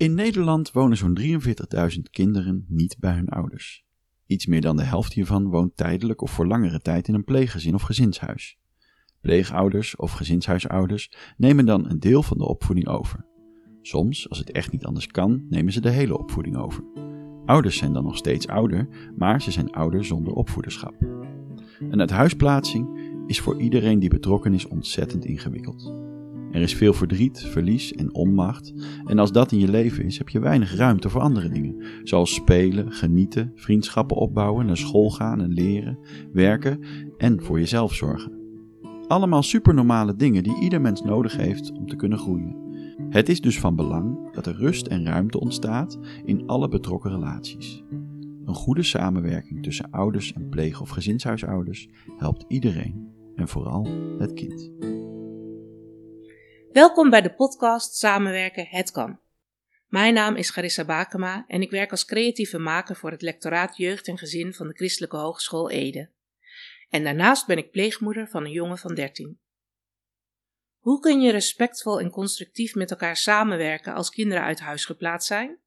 In Nederland wonen zo'n 43.000 kinderen niet bij hun ouders. Iets meer dan de helft hiervan woont tijdelijk of voor langere tijd in een pleeggezin of gezinshuis. Pleegouders of gezinshuisouders nemen dan een deel van de opvoeding over. Soms, als het echt niet anders kan, nemen ze de hele opvoeding over. Ouders zijn dan nog steeds ouder, maar ze zijn ouder zonder opvoederschap. Een uithuisplaatsing is voor iedereen die betrokken is ontzettend ingewikkeld. Er is veel verdriet, verlies en onmacht. En als dat in je leven is, heb je weinig ruimte voor andere dingen. Zoals spelen, genieten, vriendschappen opbouwen, naar school gaan en leren, werken en voor jezelf zorgen. Allemaal supernormale dingen die ieder mens nodig heeft om te kunnen groeien. Het is dus van belang dat er rust en ruimte ontstaat in alle betrokken relaties. Een goede samenwerking tussen ouders en pleeg- of gezinshuisouders helpt iedereen en vooral het kind. Welkom bij de podcast Samenwerken Het Kan. Mijn naam is Garissa Bakema en ik werk als creatieve maker voor het lectoraat Jeugd en Gezin van de Christelijke Hogeschool Ede. En daarnaast ben ik pleegmoeder van een jongen van 13. Hoe kun je respectvol en constructief met elkaar samenwerken als kinderen uit huis geplaatst zijn?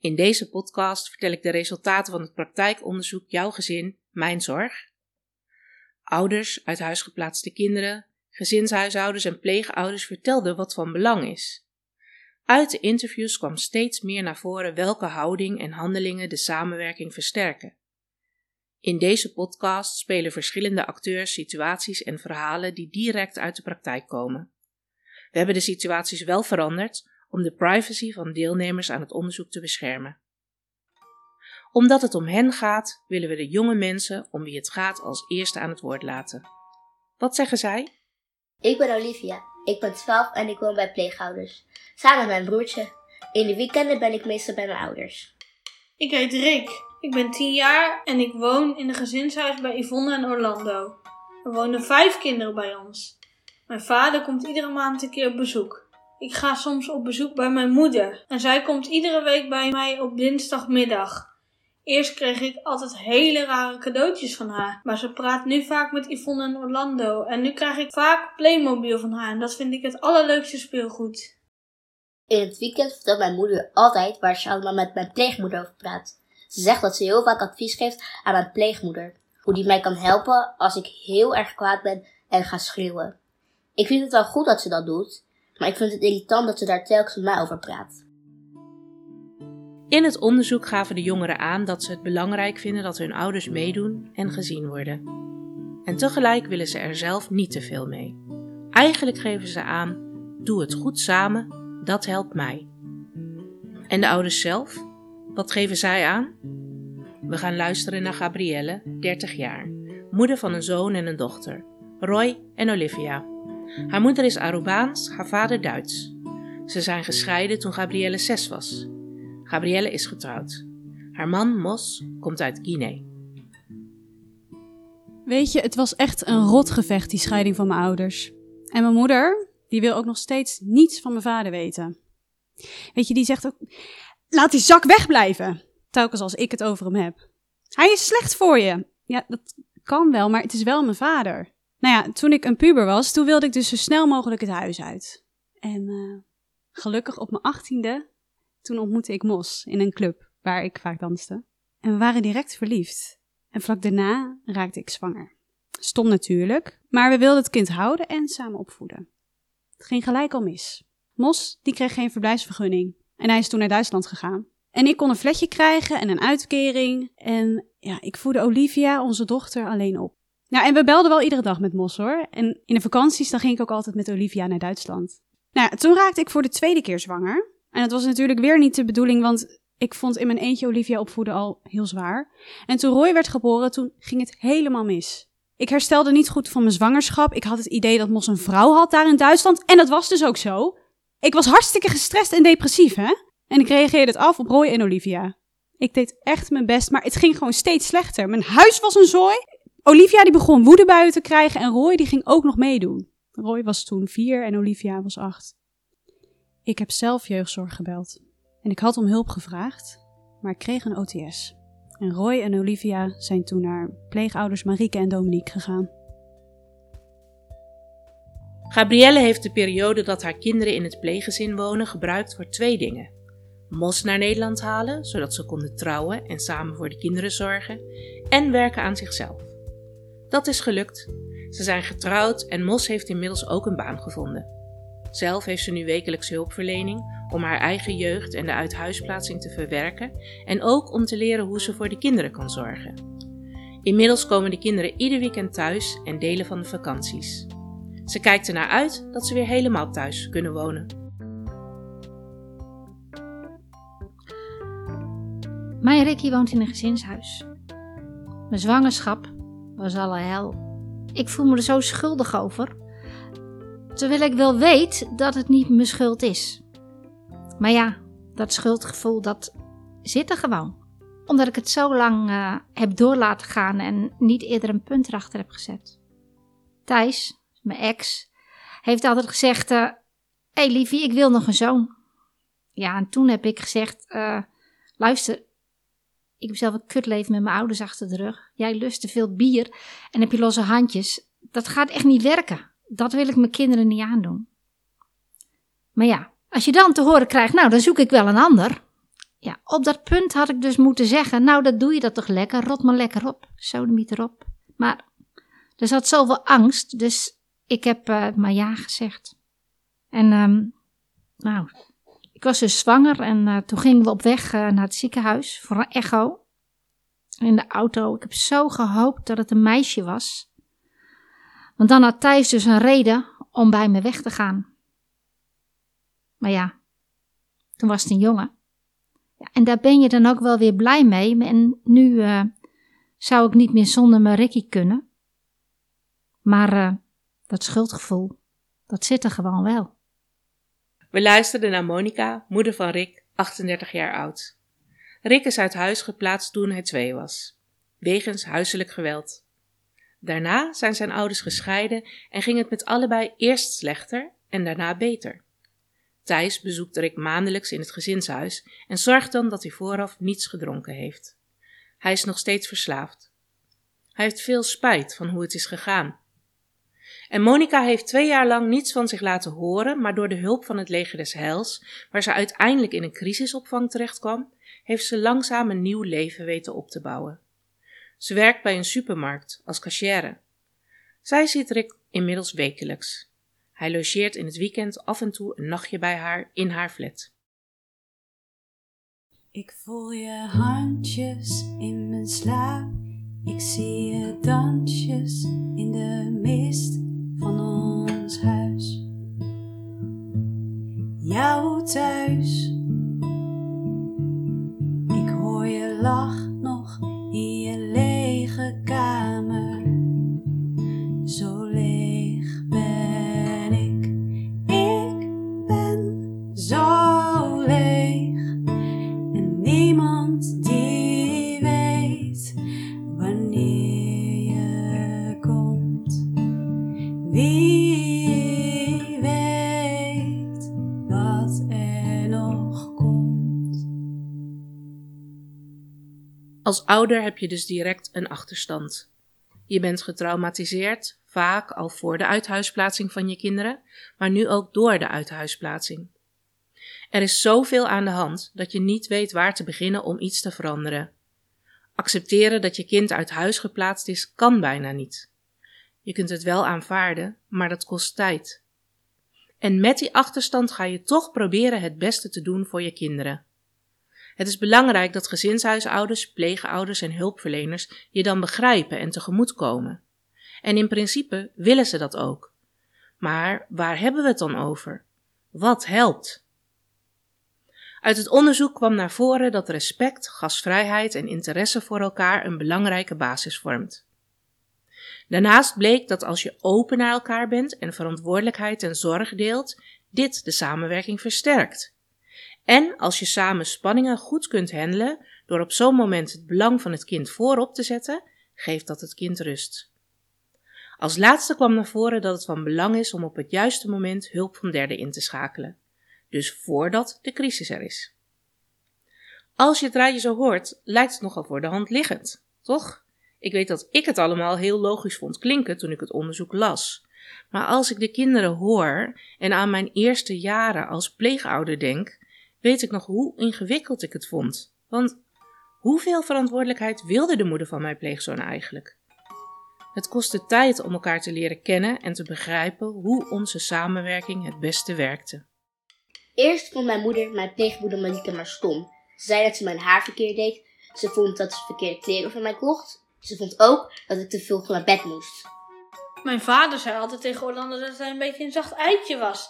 In deze podcast vertel ik de resultaten van het praktijkonderzoek Jouw Gezin, Mijn Zorg. Ouders uit huis geplaatste kinderen gezinshuishoudens en pleegouders vertelden wat van belang is. Uit de interviews kwam steeds meer naar voren welke houding en handelingen de samenwerking versterken. In deze podcast spelen verschillende acteurs situaties en verhalen die direct uit de praktijk komen. We hebben de situaties wel veranderd om de privacy van deelnemers aan het onderzoek te beschermen. Omdat het om hen gaat, willen we de jonge mensen om wie het gaat als eerste aan het woord laten. Wat zeggen zij? Ik ben Olivia. Ik ben 12 en ik woon bij pleegouders. Samen met mijn broertje. In de weekenden ben ik meestal bij mijn ouders. Ik heet Rick. Ik ben 10 jaar en ik woon in een gezinshuis bij Yvonne en Orlando. Er wonen vijf kinderen bij ons. Mijn vader komt iedere maand een keer op bezoek. Ik ga soms op bezoek bij mijn moeder en zij komt iedere week bij mij op dinsdagmiddag. Eerst kreeg ik altijd hele rare cadeautjes van haar. Maar ze praat nu vaak met Yvonne en Orlando. En nu krijg ik vaak Playmobil van haar. En dat vind ik het allerleukste speelgoed. In het weekend vertelt mijn moeder altijd waar ze allemaal met mijn pleegmoeder over praat. Ze zegt dat ze heel vaak advies geeft aan mijn pleegmoeder. Hoe die mij kan helpen als ik heel erg kwaad ben en ga schreeuwen. Ik vind het wel goed dat ze dat doet. Maar ik vind het irritant dat ze daar telkens met mij over praat. In het onderzoek gaven de jongeren aan dat ze het belangrijk vinden dat hun ouders meedoen en gezien worden. En tegelijk willen ze er zelf niet te veel mee. Eigenlijk geven ze aan: doe het goed samen, dat helpt mij. En de ouders zelf? Wat geven zij aan? We gaan luisteren naar Gabrielle, 30 jaar, moeder van een zoon en een dochter, Roy en Olivia. Haar moeder is Arubaans, haar vader Duits. Ze zijn gescheiden toen Gabrielle 6 was. Gabrielle is getrouwd. Haar man, Mos, komt uit Guinea. Weet je, het was echt een rotgevecht, die scheiding van mijn ouders. En mijn moeder, die wil ook nog steeds niets van mijn vader weten. Weet je, die zegt ook, laat die zak wegblijven. Telkens als ik het over hem heb. Hij is slecht voor je. Ja, dat kan wel, maar het is wel mijn vader. Nou ja, toen ik een puber was, toen wilde ik dus zo snel mogelijk het huis uit. En uh, gelukkig op mijn achttiende toen ontmoette ik Mos in een club waar ik vaak danste. En we waren direct verliefd. En vlak daarna raakte ik zwanger. Stom natuurlijk, maar we wilden het kind houden en samen opvoeden. Het ging gelijk al mis. Mos, die kreeg geen verblijfsvergunning. En hij is toen naar Duitsland gegaan. En ik kon een fletje krijgen en een uitkering. En ja, ik voedde Olivia, onze dochter, alleen op. Ja, en we belden wel iedere dag met Mos hoor. En in de vakanties dan ging ik ook altijd met Olivia naar Duitsland. Nou toen raakte ik voor de tweede keer zwanger. En het was natuurlijk weer niet de bedoeling, want ik vond in mijn eentje Olivia opvoeden al heel zwaar. En toen Roy werd geboren, toen ging het helemaal mis. Ik herstelde niet goed van mijn zwangerschap. Ik had het idee dat Mos een vrouw had daar in Duitsland. En dat was dus ook zo. Ik was hartstikke gestrest en depressief, hè? En ik reageerde het af op Roy en Olivia. Ik deed echt mijn best, maar het ging gewoon steeds slechter. Mijn huis was een zooi. Olivia die begon woedebuien te krijgen en Roy die ging ook nog meedoen. Roy was toen vier en Olivia was acht. Ik heb zelf jeugdzorg gebeld en ik had om hulp gevraagd, maar ik kreeg een OTS. En Roy en Olivia zijn toen naar pleegouders Marieke en Dominique gegaan. Gabrielle heeft de periode dat haar kinderen in het pleeggezin wonen gebruikt voor twee dingen: Mos naar Nederland halen, zodat ze konden trouwen en samen voor de kinderen zorgen, en werken aan zichzelf. Dat is gelukt. Ze zijn getrouwd en Mos heeft inmiddels ook een baan gevonden. Zelf heeft ze nu wekelijks hulpverlening om haar eigen jeugd en de uithuisplaatsing te verwerken en ook om te leren hoe ze voor de kinderen kan zorgen. Inmiddels komen de kinderen ieder weekend thuis en delen van de vakanties. Ze kijkt ernaar uit dat ze weer helemaal thuis kunnen wonen. Mijn Ricky woont in een gezinshuis. Mijn zwangerschap was alle hel. Ik voel me er zo schuldig over. Terwijl ik wel weet dat het niet mijn schuld is. Maar ja, dat schuldgevoel dat zit er gewoon. Omdat ik het zo lang uh, heb door laten gaan en niet eerder een punt erachter heb gezet. Thijs, mijn ex, heeft altijd gezegd: uh, hey liefie, ik wil nog een zoon. Ja, en toen heb ik gezegd: uh, Luister, ik heb zelf een kutleven met mijn ouders achter de rug. Jij lust te veel bier en heb je losse handjes. Dat gaat echt niet werken. Dat wil ik mijn kinderen niet aandoen. Maar ja, als je dan te horen krijgt, nou, dan zoek ik wel een ander. Ja, op dat punt had ik dus moeten zeggen, nou, dat doe je dat toch lekker, rot maar lekker op, sodemiet erop. Maar er zat zoveel angst, dus ik heb uh, maar ja gezegd. En, um, nou, ik was dus zwanger en uh, toen gingen we op weg uh, naar het ziekenhuis voor een echo. In de auto. Ik heb zo gehoopt dat het een meisje was. Want dan had Thijs dus een reden om bij me weg te gaan. Maar ja, toen was het een jongen. Ja, en daar ben je dan ook wel weer blij mee. En nu uh, zou ik niet meer zonder mijn Ricky kunnen. Maar dat schuldgevoel, dat zit er gewoon wel. We luisterden naar Monica, moeder van Rick, 38 jaar oud. Rick is uit huis geplaatst toen hij twee was, wegens huiselijk geweld. Daarna zijn zijn ouders gescheiden en ging het met allebei eerst slechter en daarna beter. Thijs bezoekt Rick maandelijks in het gezinshuis en zorgt dan dat hij vooraf niets gedronken heeft. Hij is nog steeds verslaafd. Hij heeft veel spijt van hoe het is gegaan en Monica heeft twee jaar lang niets van zich laten horen, maar door de hulp van het leger des Heils, waar ze uiteindelijk in een crisisopvang terechtkwam, heeft ze langzaam een nieuw leven weten op te bouwen. Ze werkt bij een supermarkt als cashier. Zij ziet Rick inmiddels wekelijks. Hij logeert in het weekend af en toe een nachtje bij haar in haar flat. Ik voel je handjes in mijn slaap. Ik zie je dansjes in de mist van ons huis. Jouw thuis. Ik hoor je lach Als ouder heb je dus direct een achterstand. Je bent getraumatiseerd, vaak al voor de uithuisplaatsing van je kinderen, maar nu ook door de uithuisplaatsing. Er is zoveel aan de hand dat je niet weet waar te beginnen om iets te veranderen. Accepteren dat je kind uit huis geplaatst is, kan bijna niet. Je kunt het wel aanvaarden, maar dat kost tijd. En met die achterstand ga je toch proberen het beste te doen voor je kinderen. Het is belangrijk dat gezinshuisouders, pleegouders en hulpverleners je dan begrijpen en tegemoetkomen. En in principe willen ze dat ook. Maar waar hebben we het dan over? Wat helpt? Uit het onderzoek kwam naar voren dat respect, gastvrijheid en interesse voor elkaar een belangrijke basis vormt. Daarnaast bleek dat als je open naar elkaar bent en verantwoordelijkheid en zorg deelt, dit de samenwerking versterkt. En als je samen spanningen goed kunt handelen door op zo'n moment het belang van het kind voorop te zetten, geeft dat het kind rust. Als laatste kwam naar voren dat het van belang is om op het juiste moment hulp van derden in te schakelen, dus voordat de crisis er is. Als je het rijtje zo hoort, lijkt het nogal voor de hand liggend, toch? Ik weet dat ik het allemaal heel logisch vond klinken toen ik het onderzoek las. Maar als ik de kinderen hoor en aan mijn eerste jaren als pleegouder denk, weet ik nog hoe ingewikkeld ik het vond. Want hoeveel verantwoordelijkheid wilde de moeder van mijn pleegzoon eigenlijk? Het kostte tijd om elkaar te leren kennen en te begrijpen hoe onze samenwerking het beste werkte. Eerst vond mijn moeder mijn pleegmoeder Malika maar stom. Ze zei dat ze mijn haar verkeerd deed. Ze vond dat ze verkeerde kleren voor mij kocht. Ze vond ook dat ik te veel van mijn bed moest. Mijn vader zei altijd tegen Orlando dat hij een beetje een zacht eitje was.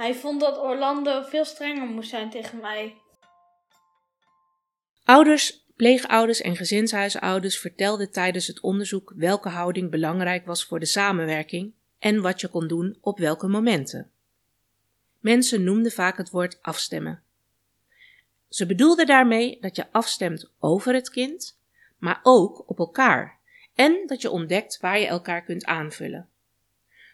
Hij vond dat Orlando veel strenger moest zijn tegen mij. Ouders, pleegouders en gezinshuisouders vertelden tijdens het onderzoek welke houding belangrijk was voor de samenwerking en wat je kon doen op welke momenten. Mensen noemden vaak het woord afstemmen. Ze bedoelden daarmee dat je afstemt over het kind, maar ook op elkaar en dat je ontdekt waar je elkaar kunt aanvullen.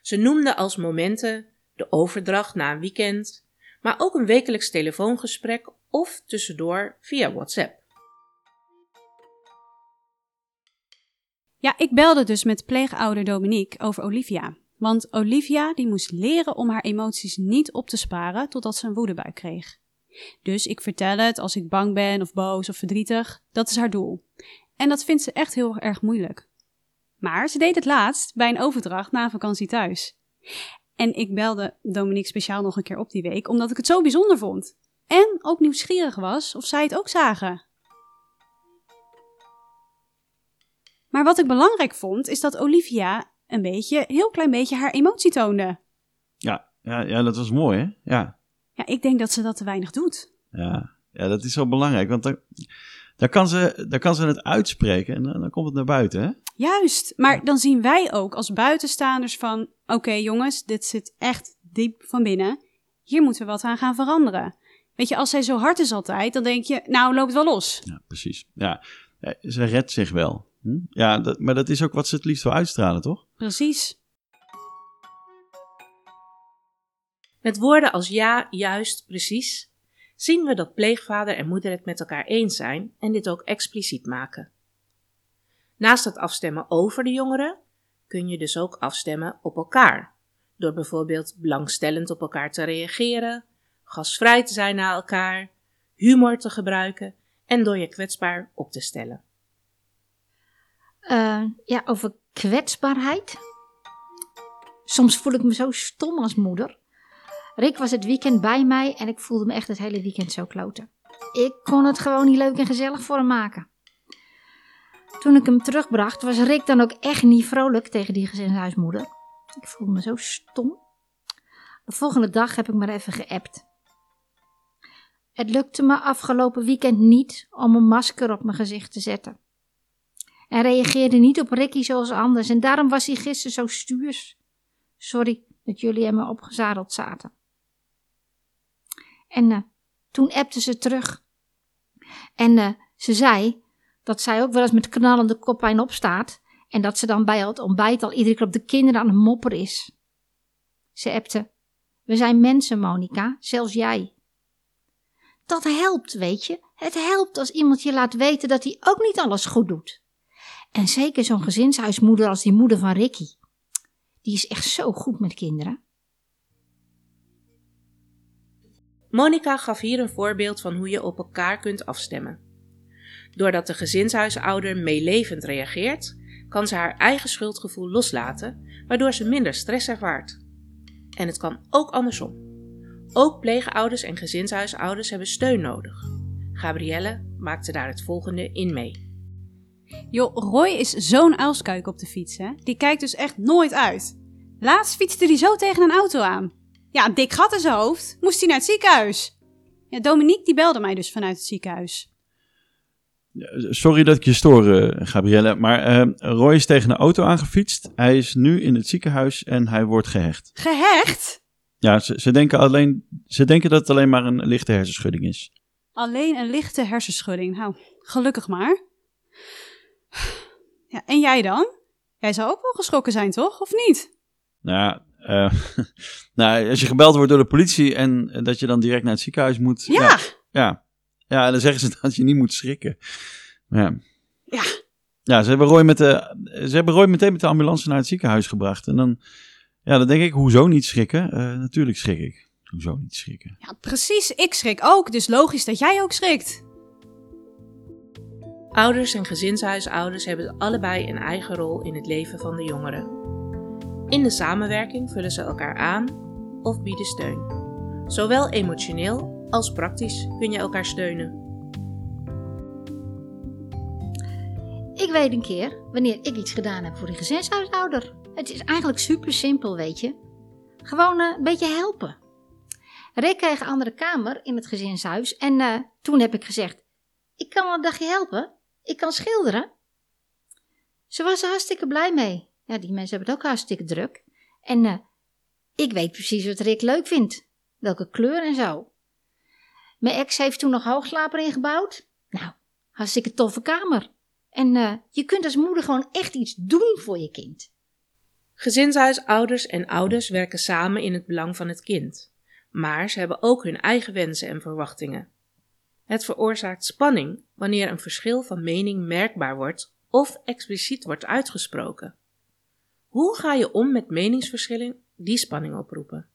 Ze noemden als momenten de overdracht na een weekend, maar ook een wekelijks telefoongesprek of tussendoor via WhatsApp. Ja, ik belde dus met pleegouder Dominique over Olivia. Want Olivia die moest leren om haar emoties niet op te sparen totdat ze een woedebuik kreeg. Dus ik vertel het als ik bang ben of boos of verdrietig. Dat is haar doel. En dat vindt ze echt heel erg moeilijk. Maar ze deed het laatst bij een overdracht na vakantie thuis. En ik belde Dominique speciaal nog een keer op die week, omdat ik het zo bijzonder vond. En ook nieuwsgierig was of zij het ook zagen. Maar wat ik belangrijk vond, is dat Olivia een beetje, heel klein beetje haar emotie toonde. Ja, ja, ja, dat was mooi, hè? Ja, Ja, ik denk dat ze dat te weinig doet. ja, ja dat is wel belangrijk, want dan, dan, kan, ze, dan kan ze het uitspreken en dan, dan komt het naar buiten, hè? Juist, maar dan zien wij ook als buitenstaanders van, oké jongens, dit zit echt diep van binnen. Hier moeten we wat aan gaan veranderen. Weet je, als zij zo hard is altijd, dan denk je, nou loopt wel los. Ja, precies. Ja, eh, ze redt zich wel. Hm? Ja, dat, maar dat is ook wat ze het liefst wil uitstralen, toch? Precies. Met woorden als ja, juist, precies, zien we dat pleegvader en moeder het met elkaar eens zijn en dit ook expliciet maken. Naast het afstemmen over de jongeren kun je dus ook afstemmen op elkaar, door bijvoorbeeld belangstellend op elkaar te reageren, gasvrij te zijn naar elkaar, humor te gebruiken en door je kwetsbaar op te stellen. Eh, ja, over kwetsbaarheid. Soms voel ik me zo stom als moeder. Rick was het weekend bij mij en ik voelde me echt het hele weekend zo kloten. Ik kon het gewoon niet leuk en gezellig voor hem maken. Toen ik hem terugbracht, was Rick dan ook echt niet vrolijk tegen die gezinshuismoeder. Ik voelde me zo stom. De volgende dag heb ik maar even geappt. Het lukte me afgelopen weekend niet om een masker op mijn gezicht te zetten. Hij reageerde niet op Ricky zoals anders en daarom was hij gisteren zo stuurs. Sorry dat jullie hem opgezadeld zaten. En eh, toen appte ze terug. En eh, ze zei dat zij ook wel eens met knallende koppijn opstaat en dat ze dan bij het ontbijt al iedere keer op de kinderen aan het mopperen is. Ze appte, we zijn mensen, Monica, zelfs jij. Dat helpt, weet je. Het helpt als iemand je laat weten dat hij ook niet alles goed doet. En zeker zo'n gezinshuismoeder als die moeder van Ricky. Die is echt zo goed met kinderen. Monica gaf hier een voorbeeld van hoe je op elkaar kunt afstemmen. Doordat de gezinshuisouder meelevend reageert, kan ze haar eigen schuldgevoel loslaten, waardoor ze minder stress ervaart. En het kan ook andersom. Ook pleegouders en gezinshuisouders hebben steun nodig. Gabrielle maakte daar het volgende in mee. Joh, Roy is zo'n uilskuik op de fiets, hè? Die kijkt dus echt nooit uit. Laatst fietste hij zo tegen een auto aan. Ja, een dik gat in zijn hoofd. Moest hij naar het ziekenhuis. Ja, Dominique die belde mij dus vanuit het ziekenhuis. Sorry dat ik je stoor, eh, Gabrielle, maar eh, Roy is tegen een auto aangefietst. Hij is nu in het ziekenhuis en hij wordt gehecht. Gehecht? Ja, ze, ze, denken alleen, ze denken dat het alleen maar een lichte hersenschudding is. Alleen een lichte hersenschudding. Nou, gelukkig maar. Ja, en jij dan? Jij zou ook wel geschrokken zijn, toch? Of niet? Nou, uh, nou, als je gebeld wordt door de politie en dat je dan direct naar het ziekenhuis moet. Ja. Ja, ja, ja en dan zeggen ze dat je niet moet schrikken. Ja. Ja. Ja, ze hebben, Roy met de, ze hebben Roy meteen met de ambulance naar het ziekenhuis gebracht. En dan, ja, dan denk ik, hoezo niet schrikken? Uh, natuurlijk schrik ik. Hoezo niet schrikken? Ja, precies. Ik schrik ook, dus logisch dat jij ook schrikt. Ouders en gezinshuisouders hebben allebei een eigen rol in het leven van de jongeren. In de samenwerking vullen ze elkaar aan of bieden steun. Zowel emotioneel als praktisch kun je elkaar steunen. Ik weet een keer wanneer ik iets gedaan heb voor die gezinshuisouder. Het is eigenlijk super simpel, weet je. Gewoon eh, een beetje helpen. Rick kreeg een andere kamer in het gezinshuis en eh, toen heb ik gezegd: Ik kan wel een dagje helpen. Ik kan schilderen. Ze was er hartstikke blij mee. Ja, die mensen hebben het ook hartstikke druk. En eh, ik weet precies wat Rick leuk vindt. Welke kleur en zo. Mijn ex heeft toen nog hoogslaper ingebouwd. Nou, hartstikke toffe kamer. En eh, je kunt als moeder gewoon echt iets doen voor je kind. Gezinshuisouders en ouders werken samen in het belang van het kind. Maar ze hebben ook hun eigen wensen en verwachtingen. Het veroorzaakt spanning wanneer een verschil van mening merkbaar wordt of expliciet wordt uitgesproken. Hoe ga je om met meningsverschillen die spanning oproepen?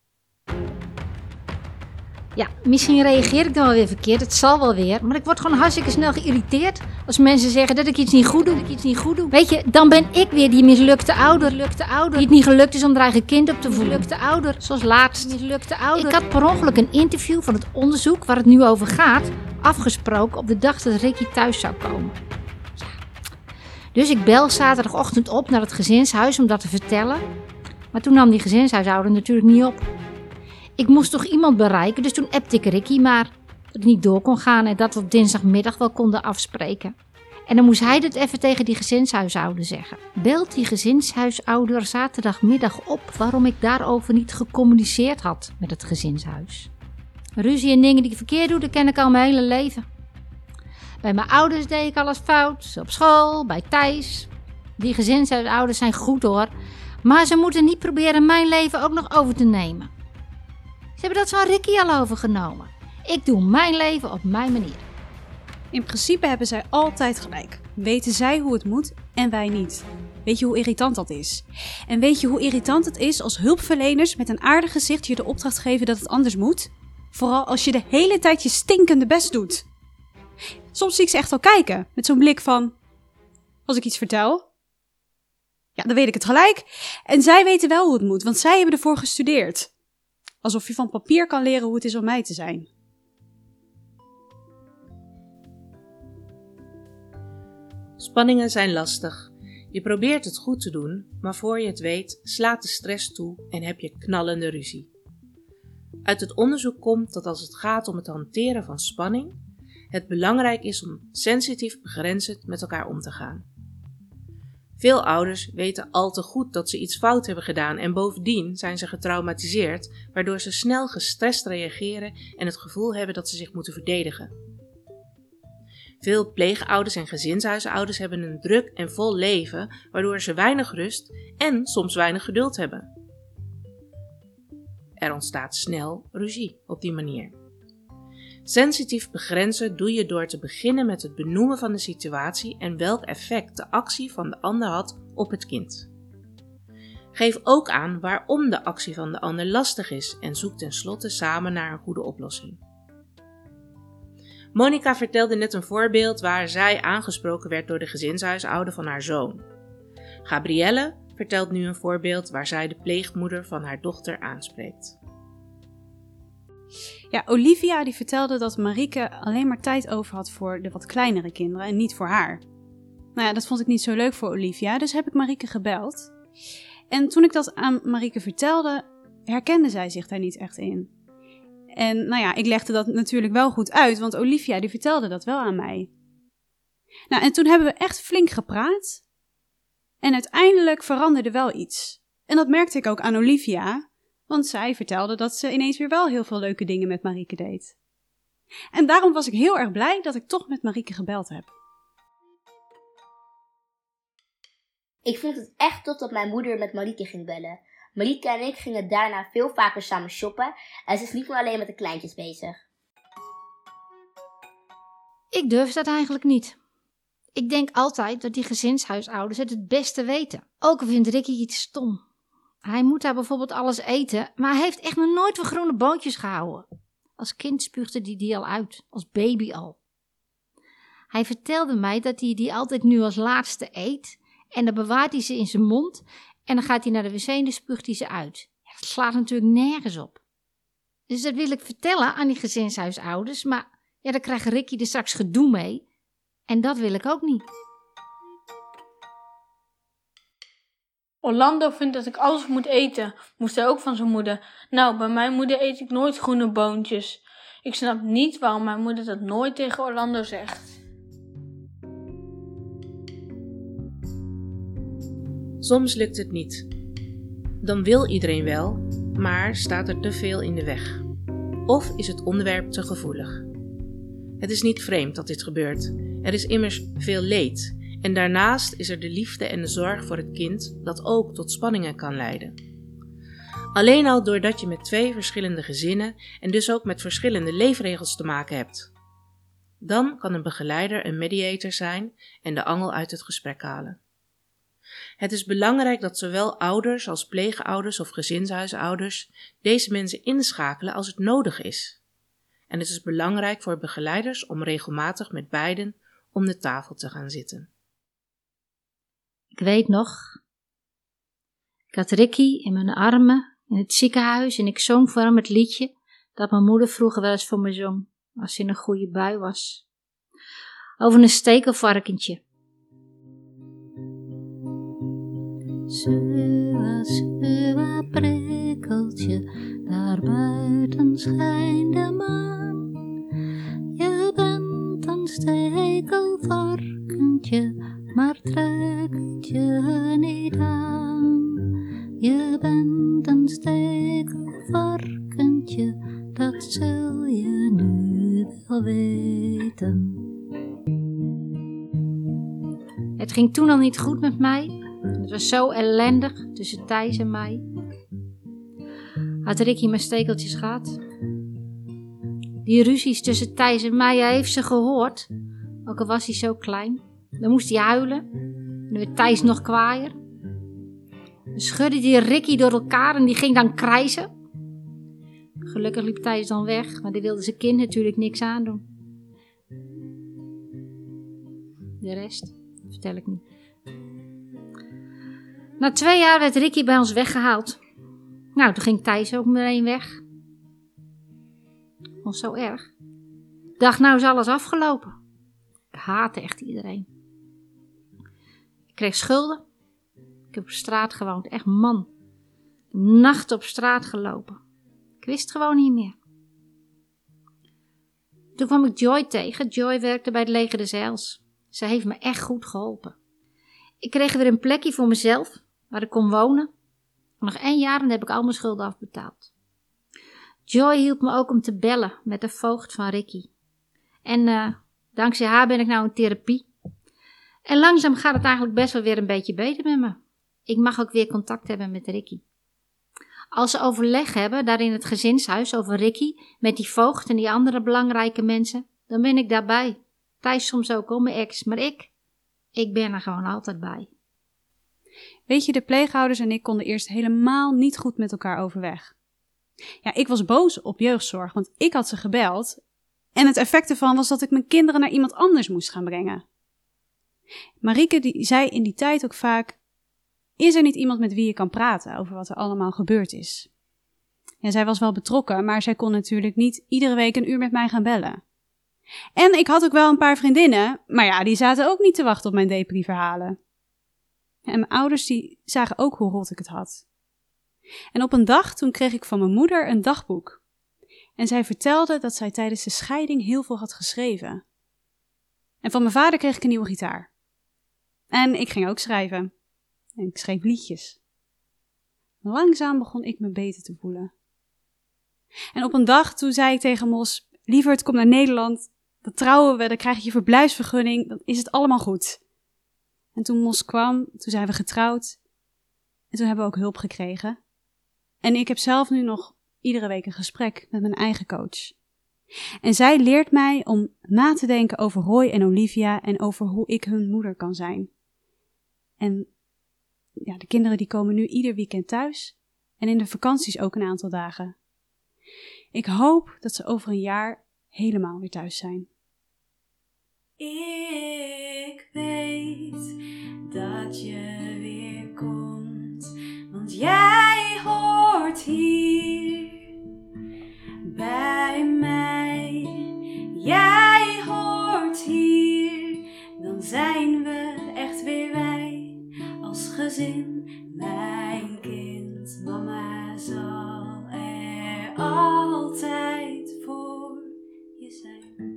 Ja, misschien reageer ik dan wel weer verkeerd. Het zal wel weer. Maar ik word gewoon hartstikke snel geïrriteerd als mensen zeggen dat ik iets niet goed doe. Dat ik iets niet goed doe. Weet je, dan ben ik weer die mislukte ouder. Mislukte ouder. Die het niet gelukt is om haar eigen kind op te voeden. Mislukte ouder. Zoals laatst. Mislukte ouder. Ik had per ongeluk een interview van het onderzoek waar het nu over gaat afgesproken op de dag dat Ricky thuis zou komen. Dus ik bel zaterdagochtend op naar het gezinshuis om dat te vertellen. Maar toen nam die gezinshuishouder natuurlijk niet op. Ik moest toch iemand bereiken, dus toen appte ik Ricky maar dat het niet door kon gaan en dat we op dinsdagmiddag wel konden afspreken. En dan moest hij het even tegen die gezinshuisouder zeggen. Belt die gezinshuisouder zaterdagmiddag op waarom ik daarover niet gecommuniceerd had met het gezinshuis. Ruzie en dingen die ik verkeerd doe, dat ken ik al mijn hele leven. Bij mijn ouders deed ik alles fout, op school, bij Thijs. Die gezinshuisouders zijn goed hoor, maar ze moeten niet proberen mijn leven ook nog over te nemen. Ze hebben dat van Ricky al overgenomen. Ik doe mijn leven op mijn manier. In principe hebben zij altijd gelijk. Weten zij hoe het moet en wij niet. Weet je hoe irritant dat is? En weet je hoe irritant het is als hulpverleners met een aardig gezicht je de opdracht geven dat het anders moet? Vooral als je de hele tijd je stinkende best doet. Soms zie ik ze echt al kijken met zo'n blik van: als ik iets vertel, ja, dan weet ik het gelijk. En zij weten wel hoe het moet, want zij hebben ervoor gestudeerd. Alsof je van papier kan leren hoe het is om mij te zijn. Spanningen zijn lastig. Je probeert het goed te doen, maar voor je het weet slaat de stress toe en heb je knallende ruzie. Uit het onderzoek komt dat als het gaat om het hanteren van spanning, het belangrijk is om sensitief begrenzend met elkaar om te gaan. Veel ouders weten al te goed dat ze iets fout hebben gedaan en bovendien zijn ze getraumatiseerd, waardoor ze snel gestrest reageren en het gevoel hebben dat ze zich moeten verdedigen. Veel pleegouders en gezinshuisouders hebben een druk en vol leven, waardoor ze weinig rust en soms weinig geduld hebben. Er ontstaat snel ruzie op die manier. Sensitief begrenzen doe je door te beginnen met het benoemen van de situatie en welk effect de actie van de ander had op het kind. Geef ook aan waarom de actie van de ander lastig is en zoek tenslotte samen naar een goede oplossing. Monica vertelde net een voorbeeld waar zij aangesproken werd door de gezinshuisouder van haar zoon. Gabrielle vertelt nu een voorbeeld waar zij de pleegmoeder van haar dochter aanspreekt. Ja, Olivia die vertelde dat Marieke alleen maar tijd over had voor de wat kleinere kinderen en niet voor haar. Nou ja, dat vond ik niet zo leuk voor Olivia, dus heb ik Marieke gebeld. En toen ik dat aan Marieke vertelde, herkende zij zich daar niet echt in. En nou ja, ik legde dat natuurlijk wel goed uit, want Olivia die vertelde dat wel aan mij. Nou, en toen hebben we echt flink gepraat. En uiteindelijk veranderde wel iets. En dat merkte ik ook aan Olivia, want zij vertelde dat ze ineens weer wel heel veel leuke dingen met Marieke deed. En daarom was ik heel erg blij dat ik toch met Marieke gebeld heb. Ik vond het echt tof dat mijn moeder met Marieke ging bellen. Marieke en ik gingen daarna veel vaker samen shoppen en ze is niet meer alleen met de kleintjes bezig. Ik durf dat eigenlijk niet. Ik denk altijd dat die gezinshuisouders het het beste weten. Ook al vindt Ricky iets stom. Hij moet daar bijvoorbeeld alles eten, maar hij heeft echt nog nooit van groene boontjes gehouden. Als kind spuugde hij die al uit, als baby al. Hij vertelde mij dat hij die altijd nu als laatste eet. En dan bewaart hij ze in zijn mond. En dan gaat hij naar de wc en dan spuugt hij ze uit. Dat slaat natuurlijk nergens op. Dus dat wil ik vertellen aan die gezinshuisouders. Maar ja, dan krijgt Ricky er straks gedoe mee. En dat wil ik ook niet. Orlando vindt dat ik alles moet eten, moest hij ook van zijn moeder. Nou, bij mijn moeder eet ik nooit groene boontjes. Ik snap niet waarom mijn moeder dat nooit tegen Orlando zegt. Soms lukt het niet. Dan wil iedereen wel, maar staat er te veel in de weg. Of is het onderwerp te gevoelig. Het is niet vreemd dat dit gebeurt. Er is immers veel leed. En daarnaast is er de liefde en de zorg voor het kind dat ook tot spanningen kan leiden. Alleen al doordat je met twee verschillende gezinnen en dus ook met verschillende leefregels te maken hebt. Dan kan een begeleider een mediator zijn en de angel uit het gesprek halen. Het is belangrijk dat zowel ouders als pleegouders of gezinshuisouders deze mensen inschakelen als het nodig is. En het is belangrijk voor begeleiders om regelmatig met beiden om de tafel te gaan zitten. Ik weet nog, ik had Ricky in mijn armen in het ziekenhuis en ik zong voor hem het liedje dat mijn moeder vroeger wel eens voor me zong, als ze in een goede bui was. Over een stekelvarkentje. Suwa, suwa, prikkeltje, daar buiten schijnt de maan. Je bent een stekelvarkentje, maar trek je niet aan. Je bent een stekelvarkentje, dat zul je nu wel weten. Het ging toen al niet goed met mij. Het was zo ellendig tussen Thijs en mij. Had Ricky mijn stekeltjes gehad? Die ruzies tussen Thijs en mij, hij heeft ze gehoord. Ook al was hij zo klein. Dan moest hij huilen. En werd Thijs nog kwaaier. Dan schudde die Ricky door elkaar en die ging dan krijzen. Gelukkig liep Thijs dan weg, maar die wilde zijn kind natuurlijk niks aandoen. De rest vertel ik niet. Na twee jaar werd Ricky bij ons weggehaald. Nou, toen ging Thijs ook meteen weg. Was zo erg. Dacht, nou is alles afgelopen. Ik haatte echt iedereen. Kreeg schulden. Ik heb op straat gewoond, echt man. Nacht op straat gelopen. Ik wist gewoon niet meer. Toen kwam ik Joy tegen. Joy werkte bij het leger de Zeils. Ze heeft me echt goed geholpen. Ik kreeg weer een plekje voor mezelf, waar ik kon wonen. Nog één jaar en dan heb ik al mijn schulden afbetaald. Joy hielp me ook om te bellen met de voogd van Ricky. En uh, dankzij haar ben ik nou in therapie. En langzaam gaat het eigenlijk best wel weer een beetje beter met me. Ik mag ook weer contact hebben met Ricky. Als ze overleg hebben, daar in het gezinshuis, over Ricky, met die voogd en die andere belangrijke mensen, dan ben ik daarbij. Thijs soms ook, om mijn ex, maar ik, ik ben er gewoon altijd bij. Weet je, de pleegouders en ik konden eerst helemaal niet goed met elkaar overweg. Ja, ik was boos op jeugdzorg, want ik had ze gebeld. En het effect ervan was dat ik mijn kinderen naar iemand anders moest gaan brengen. Marieke die zei in die tijd ook vaak: Is er niet iemand met wie je kan praten over wat er allemaal gebeurd is? Ja, zij was wel betrokken, maar zij kon natuurlijk niet iedere week een uur met mij gaan bellen. En ik had ook wel een paar vriendinnen, maar ja, die zaten ook niet te wachten op mijn depri-verhalen. En mijn ouders die zagen ook hoe rot ik het had. En op een dag toen kreeg ik van mijn moeder een dagboek. En zij vertelde dat zij tijdens de scheiding heel veel had geschreven. En van mijn vader kreeg ik een nieuwe gitaar. En ik ging ook schrijven. En ik schreef liedjes. Langzaam begon ik me beter te voelen. En op een dag toen zei ik tegen Mos: Lieverd, kom naar Nederland. Dan trouwen we, dan krijg je je verblijfsvergunning. Dan is het allemaal goed. En toen Mos kwam, toen zijn we getrouwd. En toen hebben we ook hulp gekregen. En ik heb zelf nu nog iedere week een gesprek met mijn eigen coach. En zij leert mij om na te denken over Roy en Olivia en over hoe ik hun moeder kan zijn. En ja, de kinderen die komen nu ieder weekend thuis en in de vakanties ook een aantal dagen. Ik hoop dat ze over een jaar helemaal weer thuis zijn. Ik weet dat je weer komt, want jij hoort hier bij mij. Jij hoort hier, dan zijn we echt weer wij als gezin. Mijn kind, mama zal er altijd voor je zijn.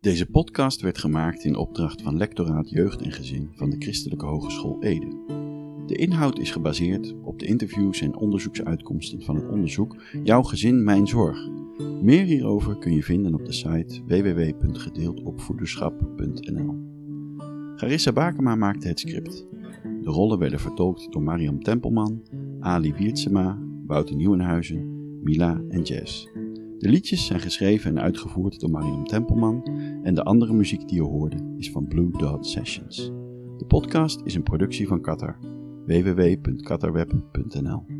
Deze podcast werd gemaakt in opdracht van Lectoraat Jeugd en Gezin van de Christelijke Hogeschool Ede. De inhoud is gebaseerd op de interviews en onderzoeksuitkomsten van het onderzoek Jouw gezin, mijn zorg. Meer hierover kun je vinden op de site www.gedeeldopvoederschap.nl. Garissa Bakema maakte het script. De rollen werden vertolkt door Mariam Tempelman, Ali Wiertsema, Wouter Nieuwenhuizen, Mila en Jess. De liedjes zijn geschreven en uitgevoerd door Mariam Tempelman en de andere muziek die je hoorde is van Blue Dot Sessions. De podcast is een productie van Qatar. www.qatarweb.nl